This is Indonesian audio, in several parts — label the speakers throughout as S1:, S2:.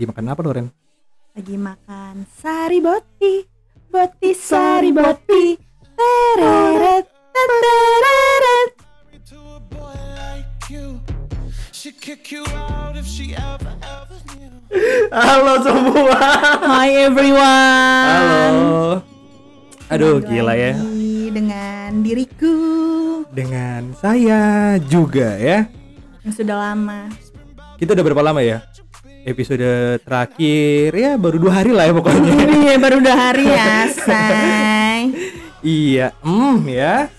S1: Lagi makan apa lo Ren?
S2: Lagi makan sari boti, boti sari boti. Tereret, tereret.
S1: Halo semua.
S2: Hi everyone.
S1: Halo. Aduh
S2: Kembali
S1: gila ya.
S2: Dengan diriku
S1: Dengan saya juga ya.
S2: yang sudah lama.
S1: Kita udah berapa lama ya? Episode terakhir ya baru dua hari lah ya pokoknya.
S2: Iya baru udah hari ya, say.
S1: iya, hmm ya.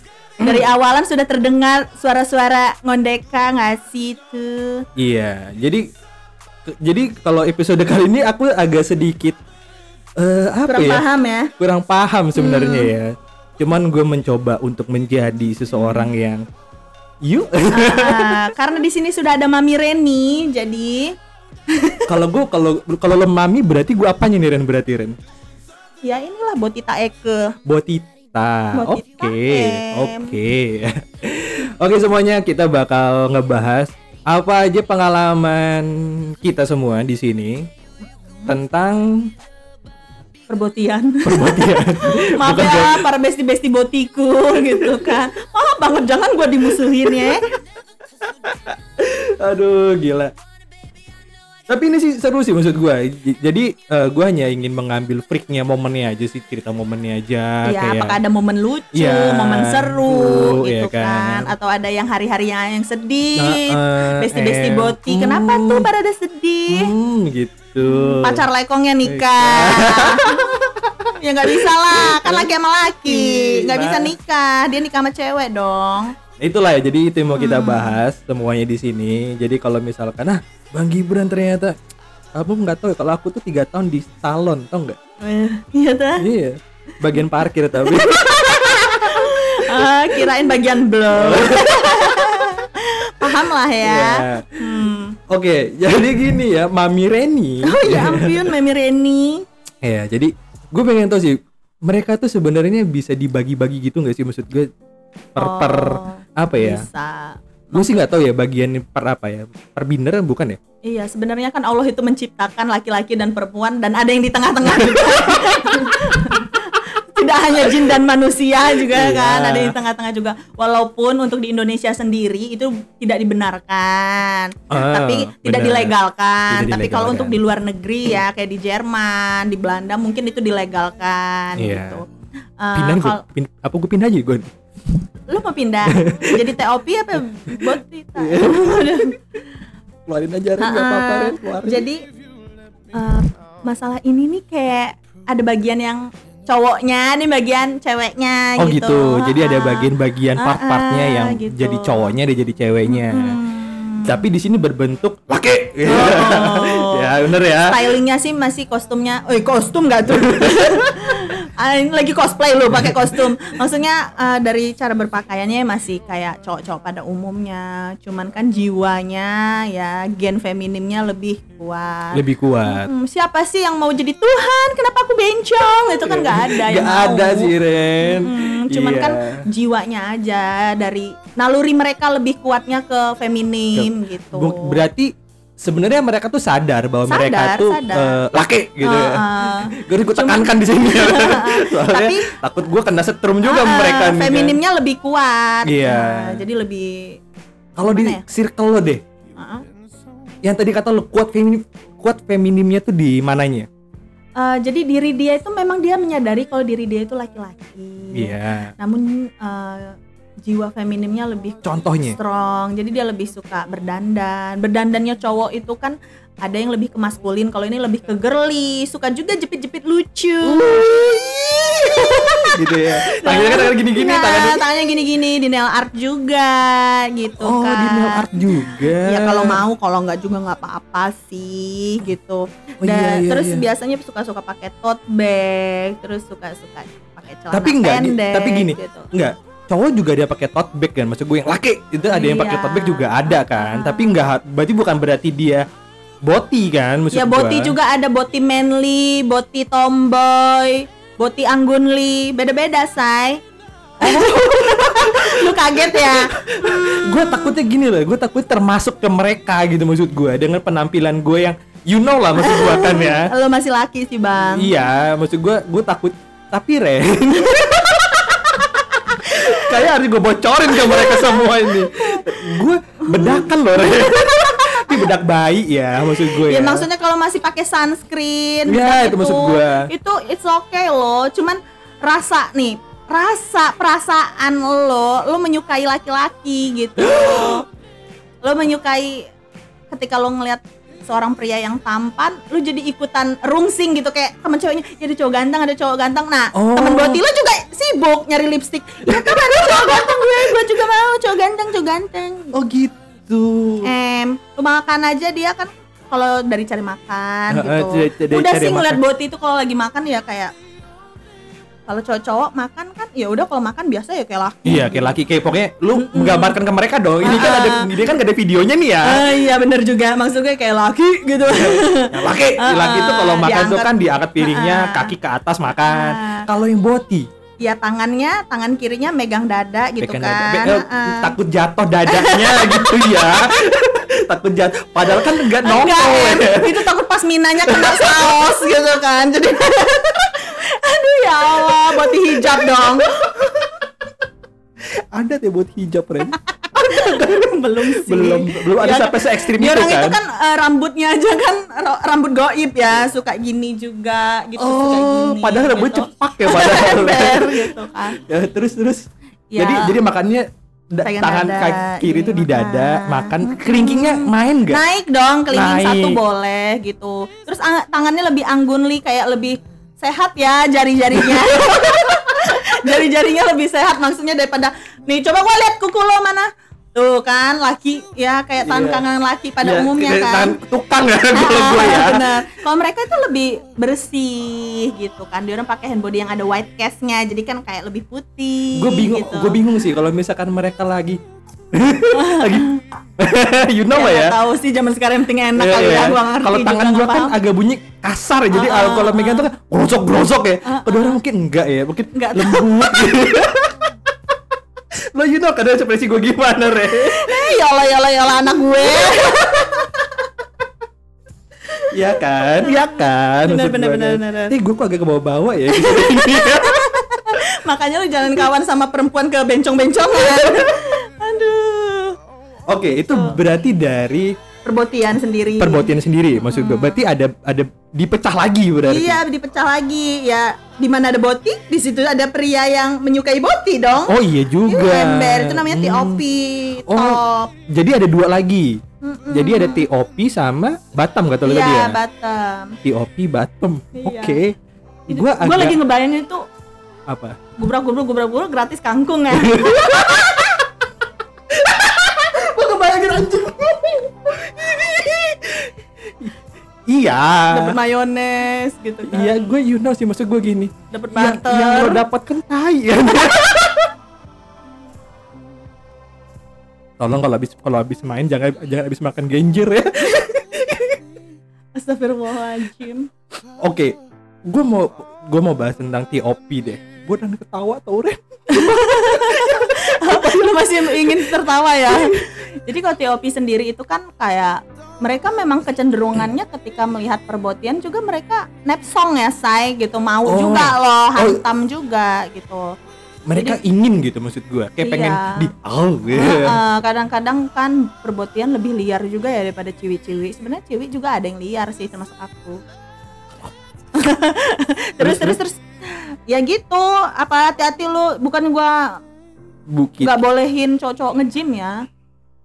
S2: Dari awalan sudah terdengar suara-suara ngondeka nggak sih tuh?
S1: Iya, jadi jadi kalau episode kali ini aku agak sedikit eh apa
S2: Kurang
S1: ya?
S2: paham ya?
S1: Kurang paham sebenarnya ya. Cuman gue mencoba untuk menjadi seseorang yang yuk.
S2: Ah, karena di sini sudah ada Mami Reni, jadi
S1: kalau gue kalau kalau lemami berarti gue apanya nih Ren berarti Ren?
S2: ya inilah Botita Eke.
S1: Botita. Oke, oke. Oke semuanya kita bakal ngebahas apa aja pengalaman kita semua di sini tentang
S2: Perbotian.
S1: perbotian.
S2: Maaf
S1: Bukan
S2: ya para besti-besti botiku gitu kan. Oh banget jangan gua dimusuhin ya.
S1: Aduh gila. Tapi ini sih seru sih maksud gua. J- Jadi eh, gua hanya ingin mengambil freaknya momennya aja sih cerita momennya aja
S2: Ya,
S1: kayak
S2: apakah ada momen lucu,
S1: Iya,
S2: momen seru
S1: seru,
S2: gitu
S1: iya
S2: kan.
S1: kan.
S2: atau ada yang hari-harinya yang sedih.
S1: Heeh,
S2: Besti-besti
S1: eh,
S2: boti. Kenapa
S1: hmm.
S2: tuh pada ada sedih?
S1: Hmm, gitu.
S2: Pacar lekongnya nikah. ya nggak bisa lah, kan laki sama laki, nggak bisa nikah. Dia nikah sama cewek dong.
S1: Itulah ya, jadi itu yang mau kita
S2: Hmm.
S1: bahas semuanya di sini. Jadi kalau misalkan ah Bang Gibran ternyata kamu nggak tahu ya kalau aku tuh tiga tahun di salon, tau nggak?
S2: Eh, Iya dah.
S1: Iya, bagian parkir tapi.
S2: Ah, kirain bagian blow. Paham lah ya.
S1: Iya.
S2: Hmm.
S1: Oke, jadi gini ya, Mami Reni.
S2: Oh ya ampun, Mami Reni.
S1: Iya, jadi gue pengen tahu sih mereka tuh sebenarnya bisa dibagi-bagi gitu nggak sih maksud gue per per
S2: Oh,
S1: apa ya?
S2: Bisa.
S1: Gue sih nggak tahu ya bagian per apa ya? Per binder bukan ya?
S2: Iya, sebenarnya kan Allah itu menciptakan laki-laki dan perempuan dan ada yang di tengah-tengah juga. Tidak hanya jin dan manusia juga
S1: Iya.
S2: kan, ada di tengah-tengah juga. Walaupun untuk di Indonesia sendiri itu tidak dibenarkan,
S1: Ah,
S2: tapi tidak
S1: benar.
S2: dilegalkan.
S1: Tidak
S2: Tapi kalau
S1: dilegalkan.
S2: untuk di luar negeri ya, kayak di Jerman, di Belanda mungkin itu dilegalkan
S1: Iya.
S2: gitu. Eh,
S1: Pindahan gue,
S2: kalau-
S1: pin, apa gue pindah aja gue?
S2: Lu mau pindah jadi TOP apa Botita?
S1: Keluarin aja Ren, nggak apa-apa Ren, keluarin.
S2: jadi eh, masalah ini nih kayak ada bagian yang cowoknya nih bagian ceweknya
S1: Oh
S2: gitu.
S1: gitu. Jadi ada bagian-bagian part-partnya yang
S2: gitu.
S1: jadi cowoknya dia jadi ceweknya.
S2: hmm.
S1: Tapi di sini berbentuk laki.
S2: Oh.
S1: ya bener ya.
S2: Stylingnya sih masih kostumnya, eh kostum gak tuh? Ah, lagi cosplay lo pakai kostum. Maksudnya eh, dari cara berpakaiannya masih kayak cowok-cowok pada umumnya. Cuman kan jiwanya ya gen feminimnya lebih kuat.
S1: Lebih kuat.
S2: Hmm, siapa sih yang mau jadi Tuhan? Kenapa aku bencong? Itu kan nggak ada yang
S1: Nggak ada
S2: mau.
S1: sih Ren.
S2: Hmm, cuman
S1: Iya.
S2: kan jiwanya aja dari naluri mereka lebih kuatnya ke feminim gitu.
S1: Berarti sebenarnya mereka tuh sadar bahwa
S2: Sadar,
S1: mereka tuh
S2: sadar.
S1: eh, laki gitu ya.
S2: Heeh.
S1: Gue gue tekankan di sini. Soalnya
S2: Tapi-
S1: takut gue kena setrum juga
S2: Ah,
S1: mereka nih kan.
S2: feminimnya lebih kuat.
S1: Iya.
S2: Nah, jadi lebih
S1: Kalau di
S2: ya?
S1: circle lo deh,
S2: Heeh.
S1: yang tadi kata lo kuat feminim kuat feminimnya tuh di mananya?
S2: Eh, jadi diri dia itu memang dia menyadari kalau diri dia itu laki-laki.
S1: Iya.
S2: Namun eh, jiwa feminimnya lebih
S1: Contohnya.
S2: strong. Jadi dia lebih suka berdandan. Berdandannya cowok itu kan ada yang lebih ke maskulin, kalau ini lebih ke girly, suka juga jepit-jepit lucu.
S1: gitu ya. Tangannya kan tangan gini-gini,
S2: Nah,
S1: tangan
S2: tangannya gini-gini di nail art juga gitu
S1: Oh,
S2: kan.
S1: di nail art juga.
S2: Ya kalau mau, kalau nggak juga nggak apa-apa sih gitu.
S1: Oh, iya,
S2: Dan
S1: iya,
S2: terus
S1: iya.
S2: biasanya suka-suka pakai tote bag, terus suka-suka pakai celana
S1: Tapi enggak,
S2: pendek.
S1: tapi gini,
S2: gitu.
S1: Enggak, cowok juga dia pakai tote bag kan. Maksud gue yang laki itu ada yang pakai
S2: Iya.
S1: tote bag juga ada kan. Tapi enggak berarti bukan berarti dia boti kan maksud
S2: Ya boti
S1: gua.
S2: juga ada boti manly, boti tomboy, boti anggunli, beda-beda say. Lu kaget ya?
S1: gue takutnya gini loh gue takut termasuk ke mereka gitu maksud gue dengan penampilan gue yang you know lah maksud gua kan ya
S2: Lo masih laki sih bang.
S1: iya maksud gua gua takut tapi Ren kayak harus gue bocorin ke mereka semua ini gue bedakan loh tapi bedak bayi ya maksud gue
S2: Ya,
S1: ya,
S2: maksudnya kalau masih pakai sunscreen
S1: Ya,
S2: bedak
S1: itu maksud gua.
S2: Itu it's okay loh. Cuman rasa nih, rasa perasaan lo, lo menyukai laki-laki gitu. lo menyukai ketika lo ngelihat seorang pria yang tampan, lo jadi ikutan rungsing gitu kayak teman cowoknya, ya ada cowok ganteng, ada cowok ganteng. Nah,
S1: Oh.
S2: teman boti lo juga sibuk nyari lipstick. Ya kan ada cowok ganteng gue, gue juga mau cowok ganteng, cowok ganteng.
S1: oh gitu
S2: Em, lu makan aja dia kan kalau dari cari makan gitu. Udah sih ngeliat boti itu kalau lagi makan ya kayak kalau cowok-cowok makan kan ya udah kalau makan biasa ya kayak laki.
S1: Iya kayak laki kayak pokoknya lu menggambarkan ke mereka dong. Ini kan ada dia kan gak ada videonya nih ya.
S2: Ah, iya bener juga maksudnya kayak laki gitu.
S1: Yang laki,
S2: Ah,
S1: laki itu kalau makan tuh
S2: diangkat.
S1: kan diangkat piringnya
S2: Ah.
S1: kaki ke atas makan.
S2: Ah.
S1: Kalau yang boti
S2: ya tangannya tangan kirinya megang dada gitu
S1: pekan
S2: kan.
S1: dada. Be-
S2: Ah.
S1: takut jatuh dadanya gitu ya. takut jatuh padahal kan enggak nongol ya.
S2: itu takut pas minanya kena saus gitu kan. Jadi ya Allah, boti hijab dong.
S1: Ada deh buat hijab Ren.
S2: belum sih
S1: belum belum ada
S2: Ya,
S1: sampai se ekstrim
S2: Dia
S1: itu
S2: orang
S1: kan.
S2: itu kan eh, rambutnya aja kan rambut goib ya suka gini juga gitu suka
S1: Oh,
S2: gini
S1: padahal rambut
S2: gitu.
S1: cepak ya padahal.
S2: Ember gitu kan
S1: Ya, terus terus.
S2: Ya.
S1: Jadi jadi makannya da-
S2: Pegang
S1: tangan
S2: dada,
S1: kaki kiri itu di dada,
S2: makan.
S1: makan kelingkingnya main enggak?
S2: naik dong kelingking
S1: Naik.
S2: satu boleh gitu terus ang- tangannya lebih anggunli kayak lebih sehat ya jari-jarinya jari-jarinya lebih sehat maksudnya daripada nih coba gua lihat kuku lo mana tuh kan laki ya kayak
S1: Iya.
S2: tangan laki pada
S1: Ya,
S2: umumnya kan
S1: tukang ya kalau gue ya.
S2: Bener. Kalau mereka itu lebih bersih gitu kan. Dia orang pakai hand body yang ada white cast-nya, jadi kan kayak lebih putih.
S1: Gue bingung,
S2: gitu.
S1: gue bingung sih kalau misalkan mereka lagi you know lah
S2: Ya,
S1: ya.
S2: nggak tahu sih zaman sekarang yang penting enak
S1: Iya,
S2: kali
S1: iya.
S2: ya, gua ngerti
S1: Kalau tangan gua kan agak bunyi kasar jadi
S2: Ah,
S1: kalau
S2: ah,
S1: kalau megang tuh kan grosok grosok ya. Kedua orang mungkin enggak ya, mungkin
S2: Nggak
S1: lembut. Lo you know kadang ekspresi gue gimana re?
S2: Eh, ya Allah ya Allah ya Allah anak gue.
S1: Iya kan, iya kan. Gua
S2: bener,
S1: kan.
S2: bener.
S1: Eh gue kok agak ke bawah-bawah ya. sini.
S2: Makanya lu jangan kawan sama perempuan ke bencong-bencongan. Aduh.
S1: Oke, itu berarti dari
S2: Perbotian sendiri.
S1: perbotian sendiri maksud gue. Berarti ada ada dipecah lagi berarti.
S2: Iya, dipecah lagi. Ya, di mana ada boti, di situ ada pria yang menyukai boti dong.
S1: Oh iya juga.
S2: Iya, ember itu namanya
S1: Hmm.
S2: TOP,
S1: Oh,
S2: top.
S1: jadi ada dua lagi. Jadi ada TOP sama Batam kata lu tadi
S2: Iya,
S1: ya?
S2: Batam.
S1: TOP Batam.
S2: Iya.
S1: Oke.
S2: Itu-
S1: Gua
S2: gua
S1: agak
S2: lagi ngebayangin itu
S1: apa?
S2: gubrak gubruk gubrak gubruk gratis kangkung ya.
S1: iya.
S2: Dapat mayones gitu kan.
S1: Iya, gue you know sih maksud gue gini.
S2: Dapat
S1: Yang,
S2: butter.
S1: yang lo dapat kan tai ya. Tolong kalau habis kalau habis main jangan jangan habis makan genjer ya.
S2: Astagfirullahaladzim.
S1: Oke, gue mau gue mau bahas tentang TOP deh. Gue udah ketawa tau Ren.
S2: Lu masih ingin tertawa ya. Jadi kalau TOP sendiri itu kan kayak mereka memang kecenderungannya ketika melihat perbotian juga mereka nepsong ya say gitu mau
S1: Oh.
S2: juga loh
S1: Oh.
S2: hantam juga gitu
S1: Mereka ingin gitu maksud gue, kayak pengen
S2: Iya.
S1: di oh gitu.
S2: Heeh, kadang-kadang kan perbotian lebih liar juga ya daripada ciwi-ciwi sebenarnya ciwi juga ada yang liar sih termasuk aku terus terus terus ya gitu apa hati-hati lu bukan gua
S1: Bukit.
S2: nggak bolehin cowok-cowok nge-gym ya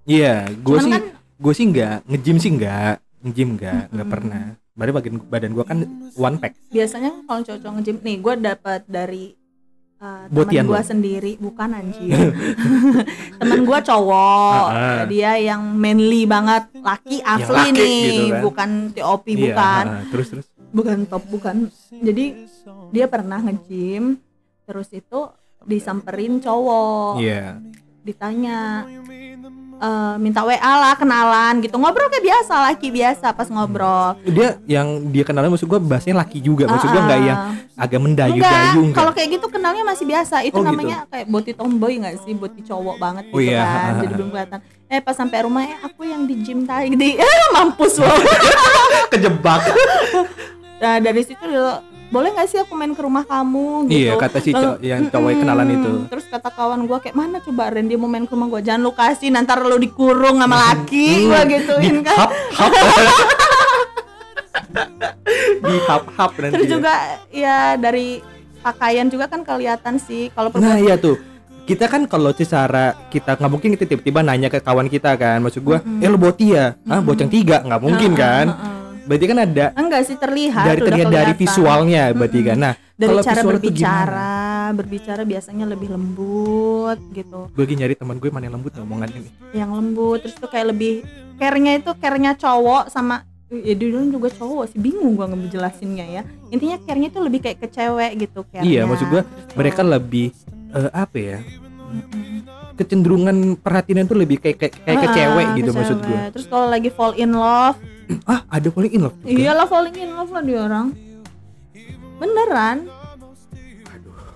S1: Iya, gue sih
S2: kan-
S1: gue sih nggak nge-gym sih nggak nge-gym nggak nggak
S2: Mm-mm.
S1: pernah. Badan bagian badan gue kan one pack.
S2: biasanya kalau cowok-cowok nge-gym nih gue dapat dari uh,
S1: Botian
S2: teman gue sendiri bukan anjir teman gue cowok
S1: ah.
S2: dia yang manly banget laki asli
S1: laki
S2: nih
S1: gitu kan.
S2: bukan TOP
S1: Iya,
S2: bukan
S1: ha, terus terus.
S2: bukan top bukan jadi dia pernah nge-gym terus itu disamperin cowok
S1: Iya.
S2: Ditanya eh, minta WA lah kenalan gitu. Ngobrol kayak biasa laki biasa pas ngobrol.
S1: Dia yang dia kenalnya maksud gua bahasnya laki juga. Maksud gua
S2: Ah,
S1: nggak
S2: ah.
S1: yang agak mendayu-dayu
S2: kalau kayak gitu kenalnya masih biasa. Itu
S1: Oh, gitu.
S2: namanya kayak boti tomboy nggak sih? Boti cowok banget
S1: Oh,
S2: gitu
S1: iya.
S2: kan. Jadi belum kelihatan. Eh pas sampai rumah eh aku yang di gym tadi. Eh mampus loh
S1: kejebak.
S2: Nah dari situ boleh nggak sih aku main ke rumah kamu? Gitu.
S1: iya kata si
S2: Lalu,
S1: yang cowok yang kenalan itu.
S2: terus kata kawan gua kayak mana coba Ren dia mau main ke rumah gua? Jangan lu kasih nanti lu dikurung sama laki gua gituin
S1: di
S2: kan.
S1: hap hap. Di hap hap nanti
S2: terus
S1: ya.
S2: juga ya dari pakaian juga kan kelihatan sih kalau
S1: Nah iya tuh. Kita kan kalau secara kita nggak mungkin kita tiba-tiba nanya ke kawan kita kan. Maksud gua eh lu boti ya? Ah boceng tiga? Nggak mungkin kan berarti kan ada
S2: enggak sih terlihat
S1: dari terlihat dari visualnya berarti kan. Nah
S2: dari
S1: kalau
S2: cara
S1: tuh
S2: berbicara berbicara biasanya lebih lembut gitu.
S1: Gue lagi nyari teman gue mana yang lembut ngomongannya nih
S2: yang lembut terus tuh kayak lebih care-nya itu care-nya cowok sama ya dulu juga cowok sih bingung gua ngejelasinnya ya. Intinya care-nya itu lebih kayak ke cewek gitu care
S1: iya maksud gue mereka lebih eh, apa ya? Kecenderungan perhatian tuh lebih kayak kayak, kayak ke cewek gitu maksud gue
S2: terus kalau lagi fall in love
S1: ah ada falling in love juga?
S2: iyalah falling in love lah dia orang. Beneran?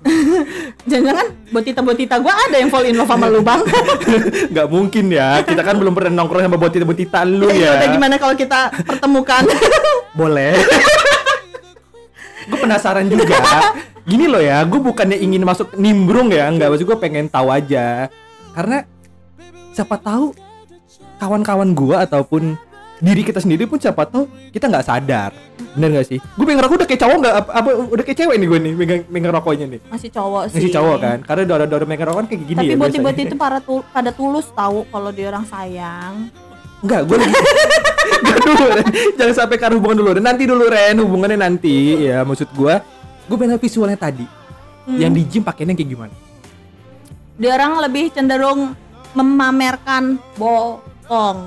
S2: Jangan-jangan botita-botita gua ada yang fall in love sama lu bang.
S1: Nggak mungkin ya. Kita kan belum pernah nongkrong sama botita botita lu
S2: Ya
S1: ya.
S2: udah gimana kalau kita pertemukan?
S1: Boleh. Gue penasaran juga. Gini loh ya gue bukannya ingin masuk nimbrung ya. Nggak maksud gue pengen tahu aja. Karena siapa tahu kawan-kawan gue ataupun diri kita sendiri pun siapa tahu kita nggak sadar. Bener gak sih? Gue pengen rokok udah kayak cowok nggak apa, apa udah kayak cewek nih gue nih megang megang rokoknya nih.
S2: Masih cowok sih.
S1: masih cowok kan? Karena dora-dora megang rokok kan kayak gini
S2: Tapi
S1: ya biasanya.
S2: itu para tul- pada tulus tahu kalau dia orang sayang.
S1: Enggak, gue lagi dulu Ren. Jangan sampai arah hubungan dulu. Ren. Nanti dulu Ren, hubungannya nanti. Ya maksud gue Gue pengen visualnya tadi.
S2: Hmm.
S1: Yang di gym pakainya kayak gimana?
S2: Dia orang lebih cenderung memamerkan bokong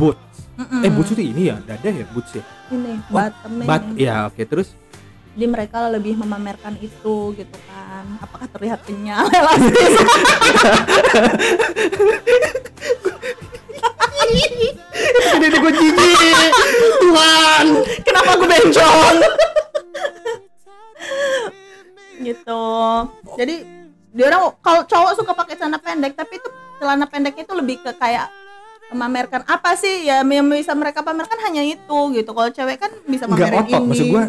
S1: Boots
S2: Mm-mm.
S1: Eh boots itu ini ya, dada ya boots ya?
S2: Ini
S1: Oh,
S2: bottomnya
S1: Bat, ya oke terus?
S2: Jadi mereka lebih memamerkan itu gitu kan. Apakah terlihat kenyal? Elastis
S1: Ini gue jijik Tuhan.
S2: Kenapa gue bencong? gitu. Jadi dia orang kalau cowok suka pakai celana pendek, tapi itu celana pendeknya itu lebih ke kayak memamerkan apa sih ya yang bisa mereka pamerkan hanya itu gitu. Kalau cewek kan bisa
S1: Enggak
S2: pamerin
S1: otot
S2: ini.
S1: maksud gue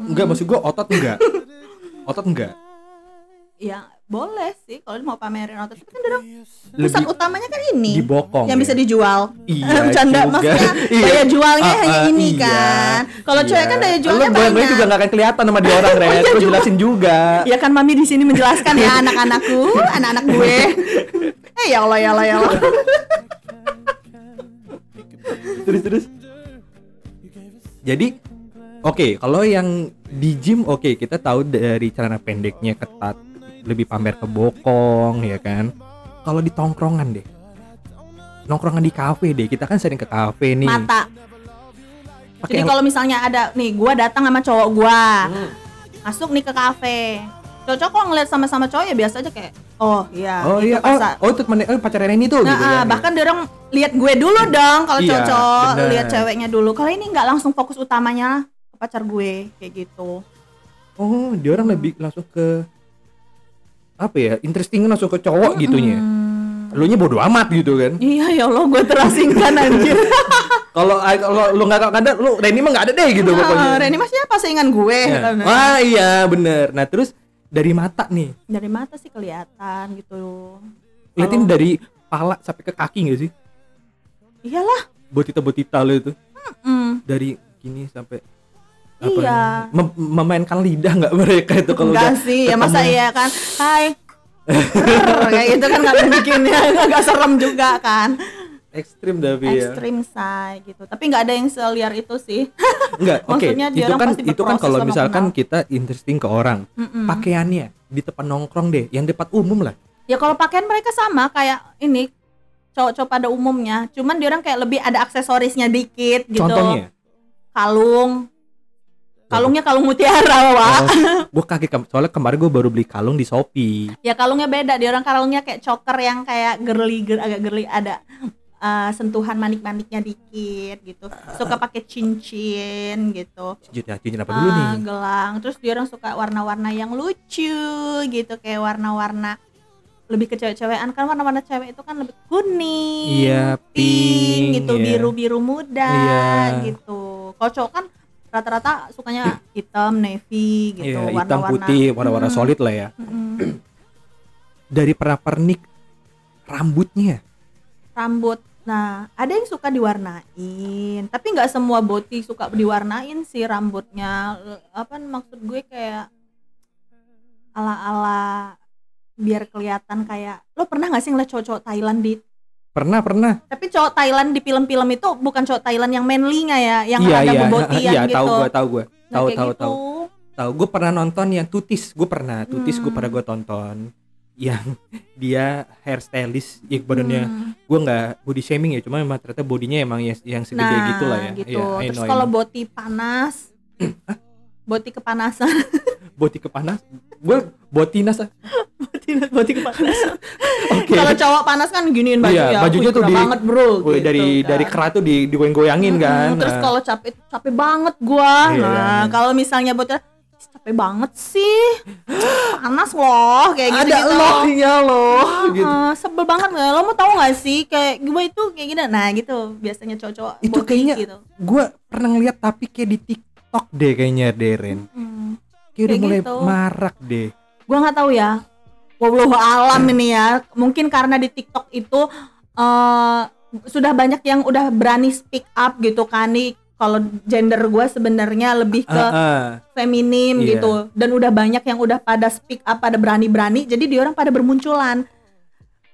S1: Enggak maksud gue otot enggak Otot enggak
S2: Ya boleh sih kalau mau pamerin otot. Tapi kan dia orang pusat utamanya kan ini.
S1: di bokong
S2: yang
S1: ya.
S2: bisa dijual.
S1: Iya
S2: Bercanda maksudnya
S1: Iya.
S2: daya jualnya
S1: Ah,
S2: hanya
S1: ah,
S2: ini
S1: iya.
S2: kan. Kalau cewek kan daya jualnya
S1: Lu
S2: banyak.
S1: juga gak akan kelihatan sama di orang Ren Gue jelasin juga
S2: Ya kan mami di sini menjelaskan ya anak-anakku, anak-anak gue. Eh ya Allah ya Allah ya Allah.
S1: terus terus jadi oke kalau yang di gym oke kita tahu dari celana pendeknya ketat lebih pamer ke bokong ya kan kalau di tongkrongan deh nongkrongan di kafe deh kita kan sering ke kafe nih
S2: Mata.
S1: pakai
S2: Jadi kalau misalnya ada nih gua datang sama cowok gua,
S1: Hmm.
S2: masuk nih ke kafe. Cowok kalau ngeliat sama-sama cowok ya biasa aja kayak oh iya.
S1: oh
S2: itu
S1: iya oh, oh itu temen oh, pacar Reni tuh
S2: Nah,
S1: gitu
S2: ah,
S1: kan ya.
S2: bahkan dia orang lihat gue dulu dong kalau
S1: Iya,
S2: cocok lihat ceweknya dulu. Kalau ini nggak langsung fokus utamanya ke pacar gue kayak gitu.
S1: oh dia orang lebih langsung ke apa ya interesting langsung ke cowok gitunya
S2: Hmm.
S1: lu nya bodo amat gitu kan
S2: Iya ya Allah gue terasingkan anjir.
S1: kalau kalau lu nggak ada lu Reni mah nggak ada deh gitu pokoknya
S2: Nah, Reni mas siapa saingan gue?
S1: Ya. Wah iya bener. Nah terus dari mata nih,
S2: Dari mata sih kelihatan gitu.
S1: liatin
S2: Kalau-
S1: dari pala sampai ke kaki gak sih?
S2: Iyalah.
S1: Botita botita lo itu
S2: Mm.
S1: dari gini sampai
S2: Iya.
S1: mem- memainkan lidah nggak mereka itu kalau
S2: Enggak
S1: udah
S2: sih, ya masa iya kan. Hai. Kayak gitu kan nggak bikin ya agak serem juga kan.
S1: Ekstrim tapi ya.
S2: Extreme say gitu. Tapi nggak ada yang seliar itu sih.
S1: Enggak, oke.
S2: Dia
S1: Itu kan itu kan kalau misalkan
S2: kenal.
S1: kita interesting ke orang,
S2: Mm-mm.
S1: pakaiannya di tempat nongkrong deh, yang depan umum lah.
S2: Ya kalau pakaian mereka sama kayak ini cowok-cowok pada umumnya. Cuman dia orang kayak lebih ada aksesorisnya dikit gitu.
S1: Contohnya,
S2: Kalung. kalungnya kalung mutiara Wak
S1: gue kaget soalnya kemarin gue baru beli kalung di Shopee
S2: ya kalungnya beda dia orang kalungnya kayak choker yang kayak girly gir- agak girly ada uh, sentuhan manik-maniknya dikit gitu. Suka pakai cincin gitu.
S1: Cincin ya cincin apa dulu
S2: Ah,
S1: nih?
S2: gelang. Terus dia orang suka warna-warna yang lucu gitu kayak warna-warna lebih ke cewek-cewekan. Kan warna-warna cewek itu kan lebih kuning
S1: Iya, pink,
S2: gitu
S1: iya.
S2: biru-biru muda
S1: Iya.
S2: gitu. Kalau cowok kan rata-rata sukanya hitam navy gitu
S1: Iya, hitam
S2: warna-warna.
S1: putih warna-warna
S2: Mm,
S1: solid lah ya.
S2: Mm-mm.
S1: dari pernik rambutnya.
S2: Rambut nah ada yang suka diwarnain tapi nggak semua boti suka diwarnain sih rambutnya. Apa maksud gue kayak ala-ala biar kelihatan kayak lo pernah nggak sih ngeliat cowok-cowok Thailand di
S1: pernah pernah.
S2: Tapi cowok Thailand di film-film itu bukan cowok Thailand yang manly nggak ya yang
S1: iya
S2: ada
S1: iya.
S2: bobotian
S1: iya
S2: gitu.
S1: tahu gue tahu gue tahu tahu
S2: gitu.
S1: tahu. Tahu gue pernah nonton yang tutis. Gue pernah tutis gue
S2: Hmm.
S1: pernah gue tonton yang dia hairstylist ya badannya.
S2: Hmm.
S1: gue nggak body shaming ya cuma memang ternyata bodinya emang yang, yang segede
S2: nah,
S1: gitu lah ya.
S2: gitu.
S1: Iya, I
S2: terus kalau boti panas boti kepanasan.
S1: Body kepanas? Gue botinas ah.
S2: boti boti kepanasan
S1: oke.
S2: Kalau cowok panas kan giniin baju
S1: Iya,
S2: ya
S1: bajunya tuh di-
S2: banget bro
S1: Woi,
S2: gitu
S1: dari
S2: kan.
S1: dari kerat tuh di digoyang-goyangin
S2: Mm-mm,
S1: kan.
S2: terus
S1: Nah,
S2: kalau capek capek banget gua.
S1: Iya,
S2: nah
S1: iya.
S2: kalau misalnya "Ih, capek banget sih. Panas loh kayak gitu
S1: ada lohnya loh gitu.
S2: sebel banget nggak lo mau tahu nggak sih kayak gue itu kayak gini. Nah gitu. Biasanya cowok-cowok
S1: Itu kayaknya-
S2: gitu.
S1: gue pernah ngeliat tapi kayak di TikTok deh kayaknya Deren.
S2: Hmm.
S1: kayak udah
S2: Kayak
S1: mulai
S2: gitu.
S1: marak deh.
S2: Gue nggak tahu ya. Wallahu alam ini ya. Mungkin karena di TikTok itu eh sudah banyak yang udah berani speak up gitu kan. Nih kalau gender gue sebenarnya lebih ke
S1: Ah, ah.
S2: feminim
S1: Iya.
S2: gitu. Dan udah banyak yang udah pada speak up pada berani-berani jadi dia orang pada bermunculan.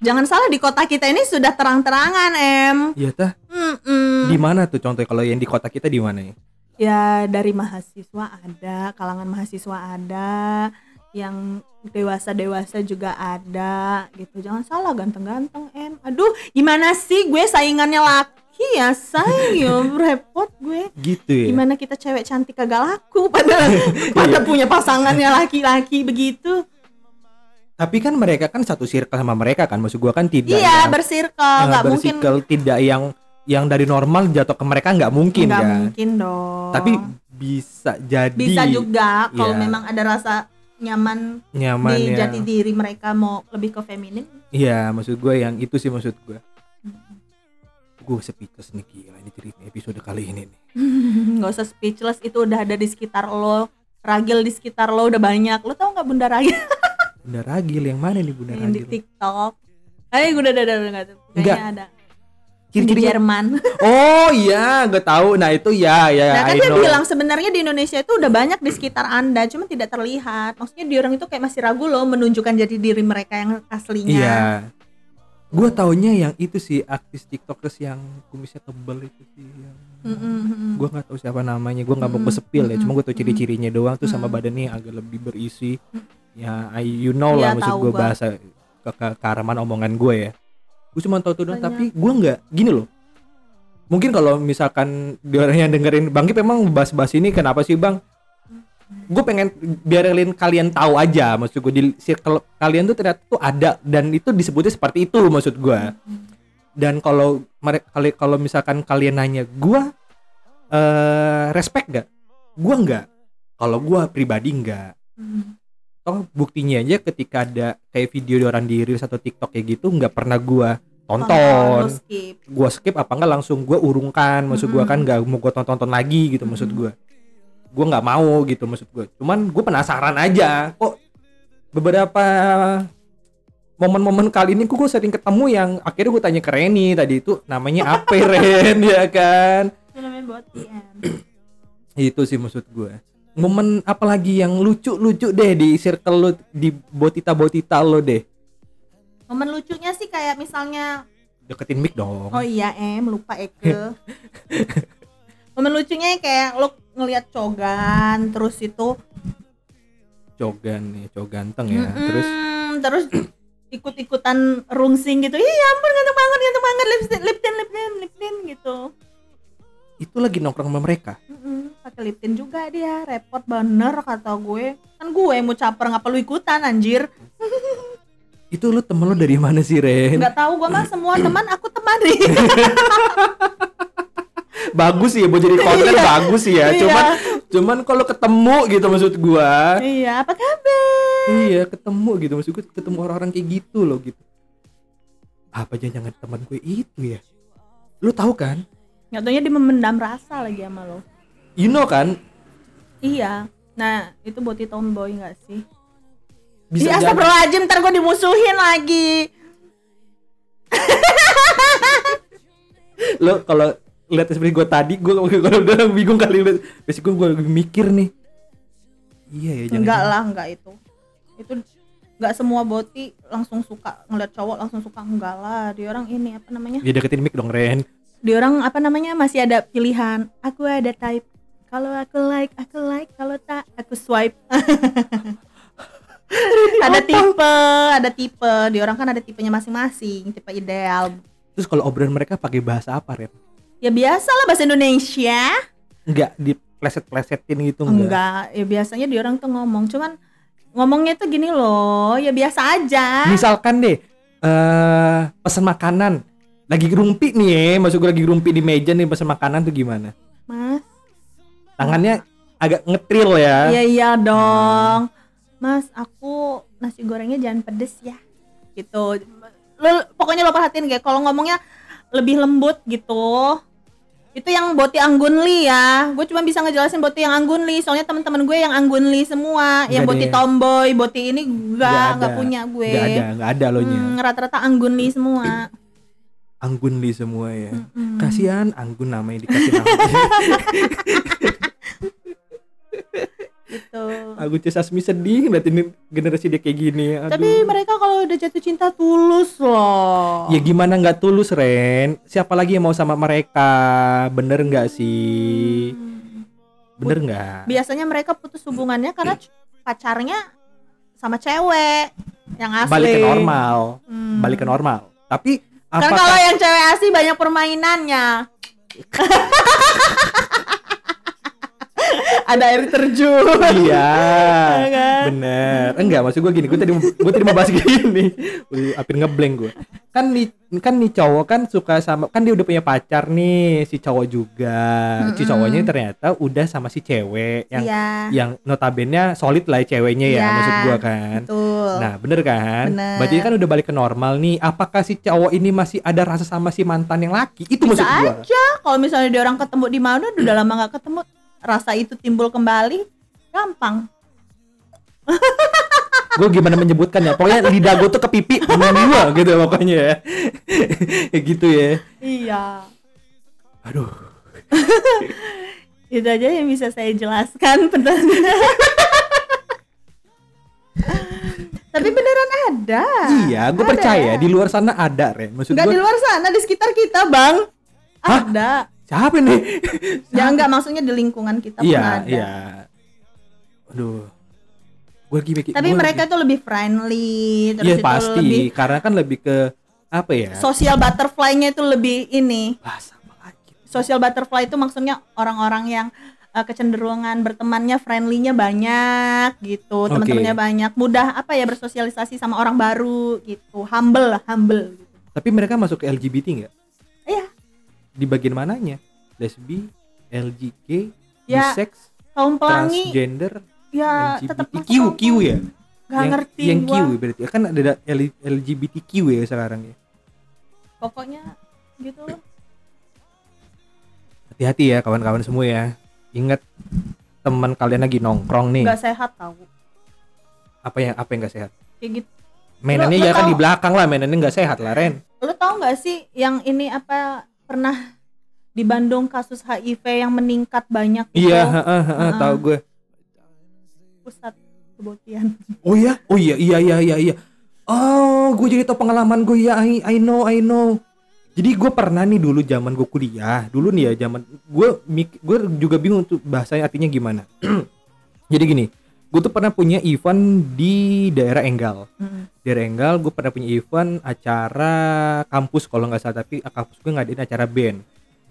S2: Jangan salah di kota kita ini sudah terang-terangan em.
S1: Iya tah.
S2: Mm-mm.
S1: di mana tuh contohnya? Kalau yang di kota kita di mana? Ya
S2: ya dari mahasiswa ada kalangan mahasiswa ada yang dewasa-dewasa juga ada gitu. Jangan salah ganteng-ganteng em. Aduh gimana sih? Gue saingannya laki ya say ya repot gue.
S1: Gitu ya?
S2: Gimana kita cewek cantik kagak laku? Pada pada punya pasangannya laki-laki begitu.
S1: Tapi kan mereka kan satu circle sama mereka kan? Maksud gua kan tidak
S2: iya
S1: yang,
S2: bersirkel nggak mungkin.
S1: tidak yang yang dari normal jatuh ke mereka nggak mungkin
S2: nggak
S1: kan
S2: mungkin dong.
S1: Tapi bisa jadi.
S2: Bisa juga kalau
S1: Iya.
S2: memang ada rasa nyaman
S1: nyaman
S2: di
S1: ya.
S2: jati diri mereka mau lebih ke feminim
S1: iya maksud gue yang itu sih maksud gue gue speechless nih gila ini cerita episode kali ini nih.
S2: Nggak usah speechless itu udah ada di sekitar lo. Ragil di sekitar lo udah banyak. Lo tau nggak bunda ragil?
S1: Bunda Ragil yang mana nih Bunda
S2: yang di
S1: Ragil?
S2: Tiktok. Eh gue udah udah nggak
S1: Enggak.
S2: kayaknya ada. Di
S1: ciri-cirinya
S2: Jerman.
S1: Oh iya gue tahu. Nah itu ya ya
S2: nah kan
S1: I
S2: dia
S1: know.
S2: bilang sebenarnya di Indonesia itu udah banyak di sekitar anda cuma tidak terlihat. Maksudnya di orang itu kayak masih ragu loh menunjukkan jadi diri mereka yang aslinya.
S1: Iya gue taunya yang itu sih artis tiktokers yang kumisnya tebel itu sih yang
S2: Mm-mm.
S1: gue nggak tahu siapa namanya gue nggak mau
S2: Mm-mm,
S1: gue sepil ya cuma gue tahu ciri-cirinya doang tuh sama badannya agak lebih berisi. Ya I, you know lah
S2: Iya,
S1: maksud gue
S2: gua.
S1: bahasa ke, ke kearaman omongan gue ya. Gue cuma tahu tuh doang tapi gue nggak gini loh. Mungkin kalau misalkan orang yang dengerin bang Kip emang bahas-bahas ini kenapa sih bang gue pengen biarin kalian tahu aja maksud gue di circle kalian tuh ternyata tuh ada dan itu disebutnya seperti itu maksud gue dan kalau mereka kalau misalkan kalian nanya gua eh respect gak gua nggak. Kalau gua pribadi nggak. Toh buktinya aja ketika ada kayak video di orang di reels atau tiktok kayak gitu nggak pernah
S2: lo
S1: tonton.
S2: Skip.
S1: Gua skip apa enggak langsung gua urungkan. Maksud gua kan
S2: Mm-mm.
S1: nggak mau gua tonton tonton lagi gitu maksud
S2: Mm-mm.
S1: Gua nggak mau gitu maksud gua. Cuman gua penasaran aja kok beberapa momen-momen kali ini gua sering ketemu yang akhirnya gua tanya ke Reni tadi itu namanya apa Ren? Ya kan?
S2: Itu
S1: sih maksud gue momen apalagi yang lucu-lucu deh di circle lo di botita botita lo deh?
S2: Momen lucunya sih kayak misalnya
S1: deketin mic dong.
S2: Oh iya em lupa Eke. Momen lucunya kayak lo ngelihat cogan terus itu
S1: cogan nih cowok ganteng ya.
S2: Mm-mm,
S1: terus
S2: terus ikut-ikutan rungsing gitu. Iya ya ampun ganteng banget ganteng banget. Lip lip tint lip tint lip tint gitu.
S1: itu lagi nongkrong sama mereka?
S2: Mm-mm, pakai lip tint juga dia. Repot bener kata gue. Kan gue mau caper ngapa lu ikutan anjir.
S1: Itu lu temen lu dari mana sih Ren?
S2: Nggak tahu gue mah semua teman aku temani
S1: bagus sih ya mau jadi konten
S2: Iya.
S1: bagus sih ya.
S2: Iya.
S1: cuman cuman kalau ketemu gitu maksud gua.
S2: Iya apa kabar?
S1: Iya ketemu gitu. Maksud gua ketemu orang-orang kayak gitu loh gitu. Apa jangan teman gue itu ya? Lu tahu kan?
S2: Nggak taunya dia memendam rasa lagi sama lo.
S1: You know kan?
S2: Iya. Nah itu boti tomboy nggak sih?
S1: Bisa
S2: Iya, astagfirullahaladzim, ntar gue dimusuhin lagi.
S1: lo kalau lihat seperti gue tadi gue kalau udah bingung kali lihat besok gue gue mikir nih iya ya jangan
S2: Enggak lah, enggak itu. Itu enggak semua boti langsung suka ngeliat cowok langsung suka enggak lah. Dia orang ini apa namanya?
S1: ya deketin mic dong Ren
S2: Dia orang apa namanya masih ada pilihan. Aku ada type. Kalau aku like, aku like. Kalau tak, aku swipe. ada tipe, ada tipe. Dia orang kan ada tipenya masing-masing, tipe ideal.
S1: terus kalau obrolan mereka pakai bahasa apa Ren
S2: Ya biasa lah bahasa Indonesia.
S1: enggak di pleset plesetin gitu
S2: Enggak, ya biasanya dia orang tuh ngomong, cuman ngomongnya tuh gini loh, ya biasa aja.
S1: misalkan deh eh pesan makanan lagi rumpi nih ya masuk gue lagi rumpi di meja nih pesan makanan tuh gimana
S2: Mas,
S1: tangannya agak ngetril ya
S2: iya iya dong. Mas, aku nasi gorengnya jangan pedes ya. Gitu. Lo pokoknya lo perhatiin kayak kalau ngomongnya lebih lembut gitu. Itu yang boti anggunli ya. Gue cuma bisa ngejelasin boti yang anggunli, soalnya teman-teman gue yang anggunli semua, yang boti tomboy, boti ini enggak,
S1: Nggak
S2: punya gue.
S1: nggak ada nggak ada lo nya
S2: Hmm, rata-rata anggunli semua.
S1: anggun li semua ya
S2: Mm-mm.
S1: kasihan anggun namanya dikasih nama
S2: gitu.
S1: aku Asmi sedih ngeliatin generasi dia kayak gini Aduh.
S2: Tapi mereka kalau udah jatuh cinta tulus loh.
S1: ya gimana nggak tulus Ren siapa lagi yang mau sama mereka bener nggak sih
S2: Hmm.
S1: bener nggak
S2: Biasanya mereka putus hubungannya karena pacarnya sama cewek yang asli.
S1: balik ke normal
S2: Hmm.
S1: balik ke normal tapi
S2: Kan
S1: apakah
S2: kalau yang cewek asli banyak permainannya. Ada air terjun.
S1: iya
S2: Iya kan?
S1: bener enggak maksud gue gini gue tadi gue tadi mau bahas gini hampir ngeblank gue kan nih kan nih cowok kan suka sama kan dia udah punya pacar nih si cowok juga si
S2: Mm-mm.
S1: cowoknya ternyata udah sama si cewek yang
S2: Iya.
S1: yang notabene solid lah ya ceweknya ya
S2: Iya,
S1: maksud gua kan
S2: Betul.
S1: nah bener kan
S2: Bener.
S1: berarti kan udah balik ke normal nih apakah si cowok ini masih ada rasa sama si mantan yang laki itu
S2: Bisa
S1: maksud gua
S2: aja kalau misalnya dia orang ketemu di mana udah lama nggak ketemu rasa itu timbul kembali gampang.
S1: Gue gimana menyebutkan ya? Pokoknya lidah gue tuh ke pipi gua gitu pokoknya ya. Gitu ya.
S2: Iya.
S1: Aduh.
S2: Itu aja yang bisa saya jelaskan tapi beneran ada.
S1: Iya gue percaya di luar sana ada Ren. Maksud gue
S2: di luar sana di sekitar kita bang.
S1: Hah?
S2: ada
S1: siapa nih
S2: ya enggak maksudnya di lingkungan kita
S1: iya
S2: ada.
S1: iya. Aduh. Gue mikir
S2: tapi
S1: gua
S2: mereka
S1: lagi-
S2: tuh lebih friendly terus
S1: Iya
S2: itu
S1: pasti.
S2: lebih
S1: karena kan lebih ke apa ya?
S2: Social butterfly-nya itu lebih ini.
S1: Lah, sama lagi.
S2: social butterfly itu maksudnya orang-orang yang uh, kecenderungan bertemannya friendly-nya banyak gitu
S1: Oke.
S2: teman-temannya banyak mudah apa ya bersosialisasi sama orang baru gitu. Humble lah humble gitu.
S1: Tapi mereka masuk ke LGBT nggak? Di bagian mananya? Lesbi, LGK,
S2: Ya,
S1: bisex,
S2: kaum pelangi
S1: transgender,
S2: ya tetap
S1: Q, Q ya?
S2: Gak
S1: yang,
S2: ngerti
S1: Yang Q
S2: gua.
S1: berarti kan ada LGBTQ ya sekarang ya.
S2: pokoknya gitu loh
S1: Hati-hati ya kawan-kawan semua ya. Ingat teman kalian lagi nongkrong nih.
S2: nggak sehat tau
S1: Apa yang apa yang nggak sehat?
S2: kayak gitu
S1: Mainannya ya kan
S2: tahu-
S1: di belakang lah, mainannya nggak sehat lah Ren.
S2: lu tau nggak sih yang ini apa pernah di Bandung kasus HIV yang meningkat banyak gitu
S1: Iya, heeh, heeh,
S2: Heeh.
S1: tahu gue.
S2: pusat kebotian
S1: Oh iya, oh iya, iya, iya, iya, iya. Oh, gue jadi tau pengalaman gue ya. I, I know, I know. Jadi gue pernah nih dulu zaman gue kuliah, dulu nih ya zaman gue gue juga bingung tuh bahasanya artinya gimana. jadi gini, gue tuh pernah punya event di daerah Enggal.
S2: Mm.
S1: Daerah Enggal, gue pernah punya event acara kampus kalau nggak salah, tapi kampus gue ngadain acara band.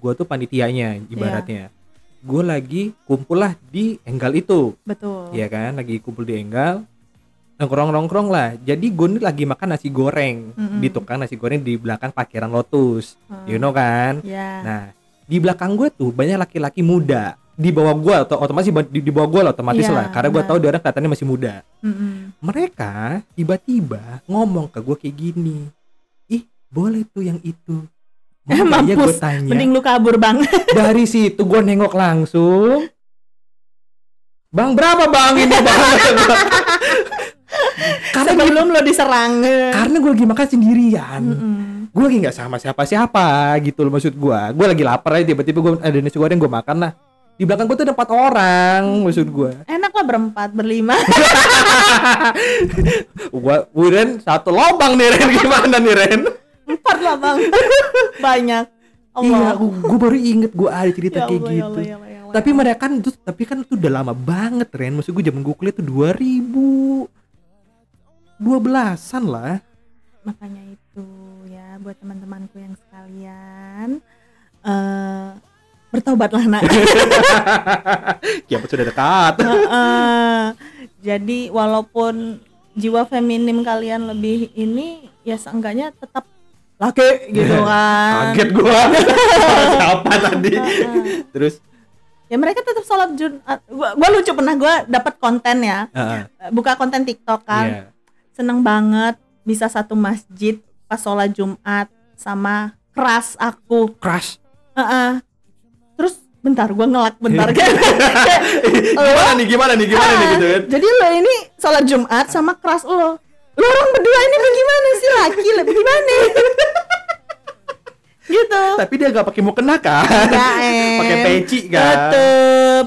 S1: gue tuh panitianya ibaratnya. Gue lagi kumpul lah di enggal itu.
S2: Betul.
S1: Ya kan? Lagi kumpul di enggal. Nongkrong nongkrong lah. Jadi gue nih lagi makan nasi goreng.
S2: Mm-mm.
S1: di tukang nasi goreng di belakang parkiran lotus.
S2: Hmm.
S1: you know kan?
S2: Ya
S1: nah di belakang gue tuh banyak laki-laki muda di bawah gue atau otomatis di, di bawah gue lah otomatis
S2: Iya,
S1: lah karena gue
S2: benar.
S1: tahu dia orang kelihatannya masih muda.
S2: Mm-mm.
S1: mereka tiba-tiba ngomong ke gue kayak gini ih boleh tuh yang itu. Mau nggak ya gue tanya.
S2: Mending lu kabur bang.
S1: Dari situ gue nengok langsung. Bang berapa bang ini bang? Karena gue
S2: sebelum lo diserang.
S1: Karena gue lagi makan sendirian.
S2: Mm-mm.
S1: gue lagi nggak sama siapa-siapa gitu loh maksud gue gue lagi lapar aja tiba-tiba gue ada nasi goreng gue makan lah di belakang gue tuh ada empat orang maksud gue
S2: enak lah berempat berlima.
S1: Gue Wiren satu lobang nih Ren. Gimana nih Ren?
S2: Empat lah bang banyak.
S1: Iya
S2: Allah.
S1: gue baru inget gue ada cerita
S2: Ya
S1: kayak
S2: Allah, ya
S1: gitu.
S2: Allah, ya Allah, ya Allah.
S1: tapi mereka kan itu tapi kan itu udah lama banget Ren. Maksud gue zaman gue kuliah tuh 2000 dua belasan lah.
S2: Makanya itu ya buat teman-temanku yang sekalian eh bertobatlah nak.
S1: Kiamat sudah dekat.
S2: Heeh. jadi walaupun jiwa feminim kalian lebih ini ya seenggaknya tetap laki gitu kan.
S1: Kaget gue siapa tadi? Terus?
S2: Ya mereka tetap sholat jumat gua, gua lucu pernah gua dapat konten ya.
S1: Heeh,
S2: buka konten tiktok kan.
S1: Iya.
S2: seneng banget bisa satu masjid pas sholat jumat sama keras aku.
S1: Crash
S2: Heeh. Terus bentar gua ngelak bentar. Kan
S1: gimana nih gimana nih gimana nih gitu kan?
S2: jadi lo ini sholat jumat sama keras lo. Lo orang berdua ini bagaimana sih? Laki lebih gimana? Gitu.
S1: Tapi dia gak pakai mau kena kan
S2: Enggak, eh.
S1: pakai peci kan?
S2: Tetep.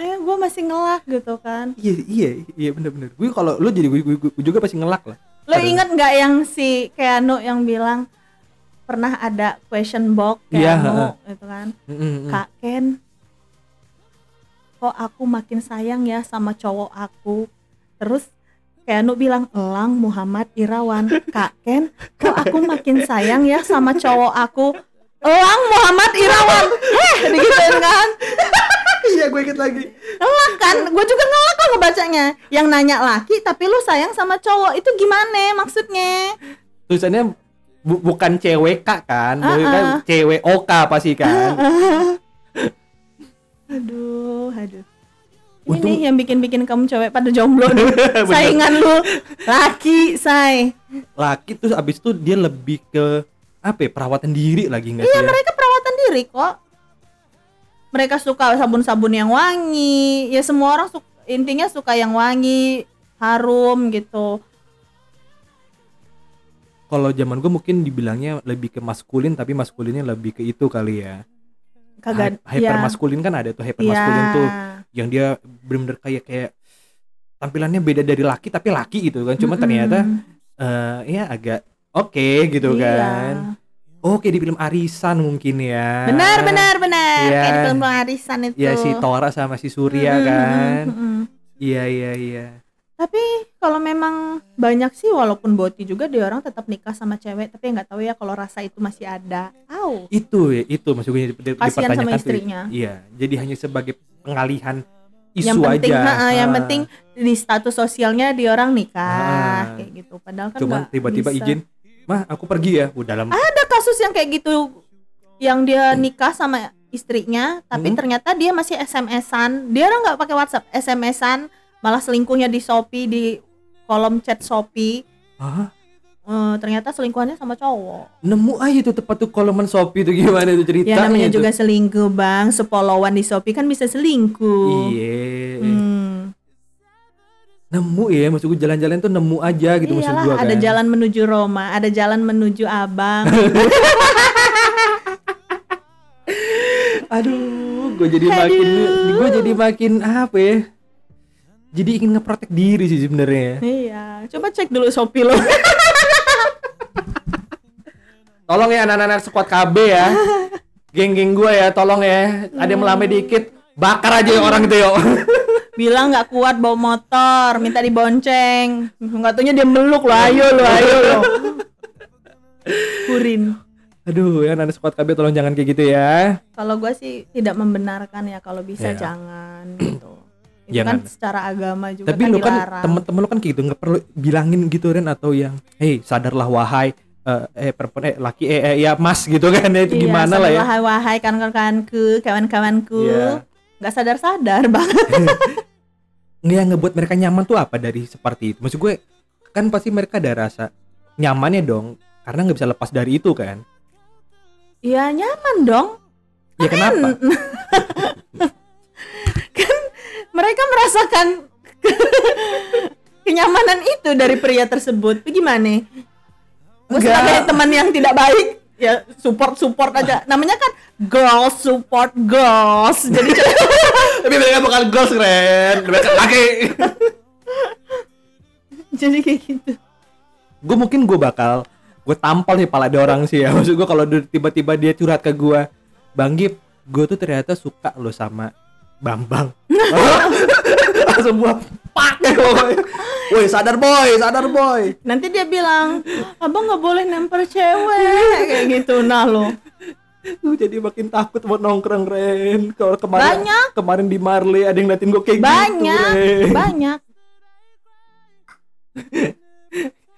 S2: Eh gue masih ngelak gitu kan.
S1: Iya iya iya bener-bener. Gue kalau lu jadi gue, gue, gue juga pasti ngelak lah.
S2: Lo inget nggak yang si Keanu yang bilang pernah ada question box
S1: Iya,
S2: Keanu
S1: heeh.
S2: gitu kan.
S1: Mm, mm, mm.
S2: Kak Ken kok aku makin sayang ya sama cowok aku? Terus Keanu bilang elang Muhammad Irawan. Kak Ken kok aku makin sayang ya sama cowok aku? Elang Muhammad Irawan. Heh digituin kan?
S1: Iya gue inget lagi.
S2: Ngelak kan? Gue juga ngelak kok ngebacanya. Yang nanya laki tapi lu sayang sama cowok. Itu gimana maksudnya?
S1: Tulisannya bu- bukan cewek kak kan?
S2: Ah,
S1: bukan kan
S2: ah.
S1: cewek oka pasti kan?
S2: Aduh aduh. Ini
S1: Untung-
S2: nih yang bikin-bikin kamu cewek pada jomblo nih. Saingan lu. Laki say.
S1: Laki terus abis itu dia lebih ke apa ya, perawatan diri lagi nggak
S2: iya
S1: sih ya?
S2: mereka perawatan diri kok. Mereka suka sabun-sabun yang wangi. Ya semua orang suka, intinya suka yang wangi harum gitu
S1: kalau zaman gue mungkin dibilangnya lebih ke maskulin tapi maskulinnya lebih ke itu kali ya.
S2: Kagak
S1: Hy- hyper maskulin kan ada tuh hyper
S2: Iya.
S1: maskulin tuh yang dia bener-bener kayak kayak tampilannya beda dari laki tapi laki gitu kan. Cuma
S2: Mm-mm.
S1: ternyata eh ya agak oke gitu
S2: Iya.
S1: kan. Oke di film Arisan mungkin ya.
S2: Benar benar benar.
S1: Iya.
S2: kayak di film arisan itu.
S1: Ya si Tora sama si Surya
S2: Mm-mm,
S1: kan. iya iya iya
S2: tapi kalau memang banyak sih walaupun boti juga dia orang tetap nikah sama cewek tapi nggak tahu ya kalau rasa itu masih ada au
S1: itu ya itu maksud gue di- di-
S2: Kasihan sama
S1: dipertanyakan tuh.
S2: istrinya.
S1: iya jadi hanya sebagai pengalihan isu
S2: yang penting
S1: aja
S2: ha-ha, yang
S1: Ah.
S2: penting di status sosialnya dia orang nikah
S1: Ah.
S2: kayak gitu padahal kan
S1: cuman tiba-tiba izin mah aku pergi ya udah dalam
S2: ada kasus yang kayak gitu yang dia nikah sama istrinya tapi
S1: Hmm.
S2: ternyata dia masih SMS-an dia orang nggak pakai WhatsApp SMS-an malah selingkuhnya di Shopee di kolom chat Shopee
S1: Hah?
S2: Eh, ternyata selingkuhannya sama cowok
S1: nemu aja tuh tepat tuh koloman Shopee itu gimana itu ceritanya
S2: ya namanya
S1: tuh.
S2: juga selingkuh bang sepolowan di Shopee kan bisa selingkuh
S1: iya
S2: Hmm.
S1: nemu ya maksud gue jalan-jalan tuh nemu aja gitu maksud
S2: Iyalah,
S1: gue kan
S2: ada jalan menuju Roma ada jalan menuju Abang
S1: aduh gue jadi
S2: Aduh.
S1: makin gue jadi makin apa ya jadi ingin ngeprotek diri sih sebenarnya.
S2: Iya coba cek dulu Shopee lo.
S1: Tolong ya anak-anak squad KB ya. Geng-geng gue ya tolong ya. Ada yang melamai dikit bakar aja ya orang itu yuk.
S2: Bilang nggak kuat bawa motor minta dibonceng. Nggak taunya dia meluk lo ayo lo ayo lo. Kurin
S1: Aduh, ya anak squad KB tolong jangan kayak gitu ya.
S2: Kalau gue sih tidak membenarkan ya kalau bisa
S1: Iya.
S2: jangan gitu. Itu
S1: Jangan.
S2: kan secara agama juga
S1: Tapi
S2: kan
S1: lu kan temen-temen lu kan kayak gitu nggak perlu bilangin gitu Ren atau yang, hei sadarlah wahai eh, eh perempuan eh laki eh, eh, ya mas gitu kan ya itu
S2: Iya,
S1: gimana lah ya.
S2: wahai wahai kawan-kawanku, kawan-kawanku.
S1: Iya.
S2: nggak sadar-sadar banget.
S1: Yang ngebuat mereka nyaman tuh apa dari seperti itu? Maksud gue kan pasti mereka ada rasa nyamannya dong karena nggak bisa lepas dari itu kan.
S2: Iya nyaman dong.
S1: Ya kenapa?
S2: mereka merasakan kenyamanan itu dari pria tersebut. Itu Gimana? Gue sebagai teman yang tidak baik ya support support aja. Namanya kan girls support girls. Jadi
S1: Tapi mereka bukan girls Ren, mereka laki.
S2: jadi kayak gitu.
S1: gue mungkin gue bakal gue tampal sih pala ada orang sih ya maksud gue kalau dia- tiba-tiba dia curhat ke gue bang Gip gue tuh ternyata suka lo sama Bambang langsung gue pak woi sadar boy sadar boy
S2: Nanti dia bilang, abang nggak boleh nempel cewek kayak gitu. Nah lo,
S1: gue jadi makin takut buat nongkrong Ren kalau kemarin
S2: Banyak.
S1: kemarin di Marley ada yang ngeliatin gue kayak
S2: banyak,
S1: gitu Ren
S2: banyak.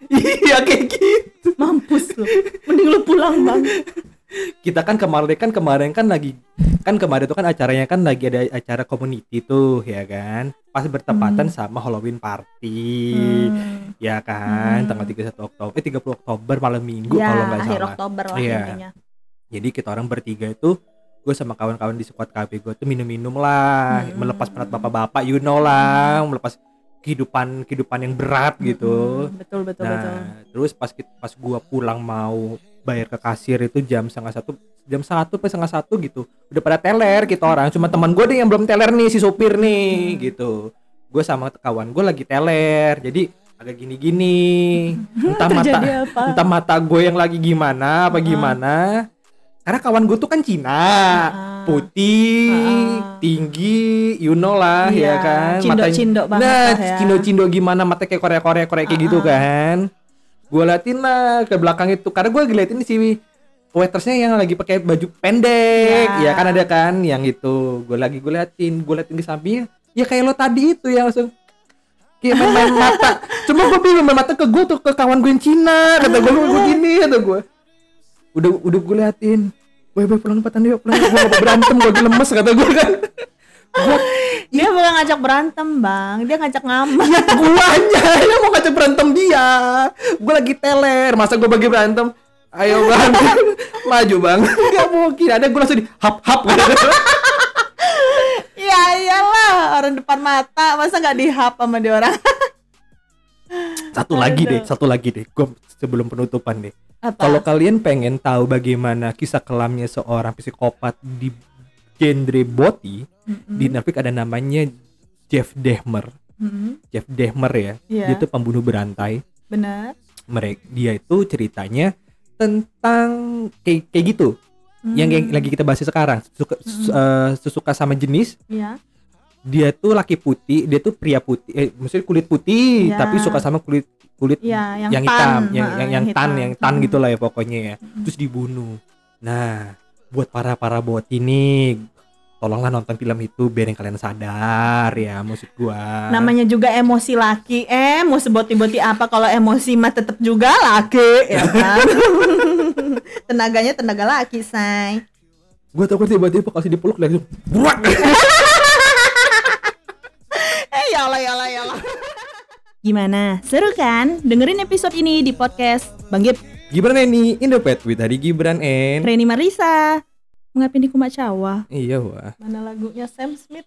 S1: iya kayak gitu
S2: Mampus lo. Mending lo pulang bang.
S1: Kita kan kemarin kan kemarin kan lagi kan kemarin itu kan acaranya kan lagi ada acara community tuh ya kan pas bertepatan sama Halloween party
S2: Hmm.
S1: ya kan
S2: Hmm.
S1: tanggal 31 Oktober eh 30 Oktober malam minggu
S2: Ya,
S1: kalau nggak
S2: akhir
S1: salah
S2: Oktober lah intinya.
S1: jadi kita orang bertiga itu gue sama kawan-kawan di squad KB gue tuh minum-minum lah
S2: Hmm.
S1: melepas penat bapak-bapak you know lah melepas kehidupan kehidupan yang berat gitu
S2: Hmm, betul betul
S1: nah
S2: betul.
S1: terus pas pas gua pulang mau bayar ke kasir itu jam setengah satu jam satu pas setengah satu gitu. Udah pada teler kita orang. Cuma teman gue deh yang belum teler nih si sopir nih gitu. Gue sama kawan gue lagi teler jadi agak gini-gini. Entah mata
S2: apa?
S1: entah mata gue yang lagi gimana apa gimana. Karena kawan gue tuh kan Cina
S2: Ah.
S1: putih
S2: Ah.
S1: tinggi you know lah
S2: Iya,
S1: ya kan
S2: cindo-cindo banget
S1: nah
S2: ya.
S1: cindo-cindo gimana mata kayak Korea Korea Korea kayak gitu kan gue liatin lah ke belakang itu. Karena gue ngeliatin si waitersnya yang lagi pakai baju pendek.
S2: Ya.
S1: ya kan ada kan yang itu gue lagi gue liatin gue liatin ke sampingnya. Ya kayak lo tadi itu ya langsung. Kayak main-main mata. Cuma gue bingung main mata ke gue tuh ke kawan gue yang Cina? Kata gue gue gini kata gue udah udah gue liatin. Boy, boy pulang cepetan yuk pulang gue mau berantem gue lemes kata gue kan
S2: Dia bukan ngajak berantem bang, dia ngajak ngambek.
S1: ya guanya yang mau ngajak berantem dia. Gue lagi teler. Masa gue bagi berantem? Ayo bang. Maju bang. Nggak mungkin. Ada gue langsung di hap hap.
S2: Ya iyalah. Orang depan mata, masa nggak dihap sama dia orang?
S1: satu lagi
S2: Aduh.
S1: deh satu lagi deh. Gue sebelum penutupan deh. Kalau kalian pengen tahu bagaimana kisah kelamnya seorang psikopat di genre boti di Netflix ada namanya Jeff Dahmer
S2: Mm-mm,
S1: Jeff Dahmer ya
S2: Iya.
S1: dia tuh pembunuh berantai
S2: benar.
S1: mereka dia itu ceritanya tentang kayak kayak gitu yang yang lagi kita bahas sekarang suka su- eh, sesuka sama jenis
S2: Iya.
S1: dia tuh laki putih dia tuh pria putih eh maksudnya kulit putih
S2: Ya.
S1: tapi suka sama kulit kulit
S2: Iya, yang
S1: yang,
S2: tan.
S1: hitam yang yang, yang
S2: yang
S1: tan
S2: hitam.
S1: yang tan
S2: Mm.
S1: gitu lah ya pokoknya ya terus dibunuh nah buat para para bot ini tolonglah nonton film itu biar yang kalian sadar ya maksud gua
S2: Namanya juga emosi laki. Eh, mau seboti-boti apa kalau emosi mah tetap juga laki, ya kan? Tenaganya tenaga laki, say.
S1: gua takut tiba-tiba kalau dipeluk langsung buat
S2: Eh, ya Allah, ya Allah, ya Allah. Gimana? Seru kan? Dengerin episode ini di podcast Bang Gip,
S1: Gibran ini Indopet with Hari Gibran and
S2: Reni Marisa. Mengapin di Kumacawa.
S1: iya wah
S2: Mana lagunya Sam Smith?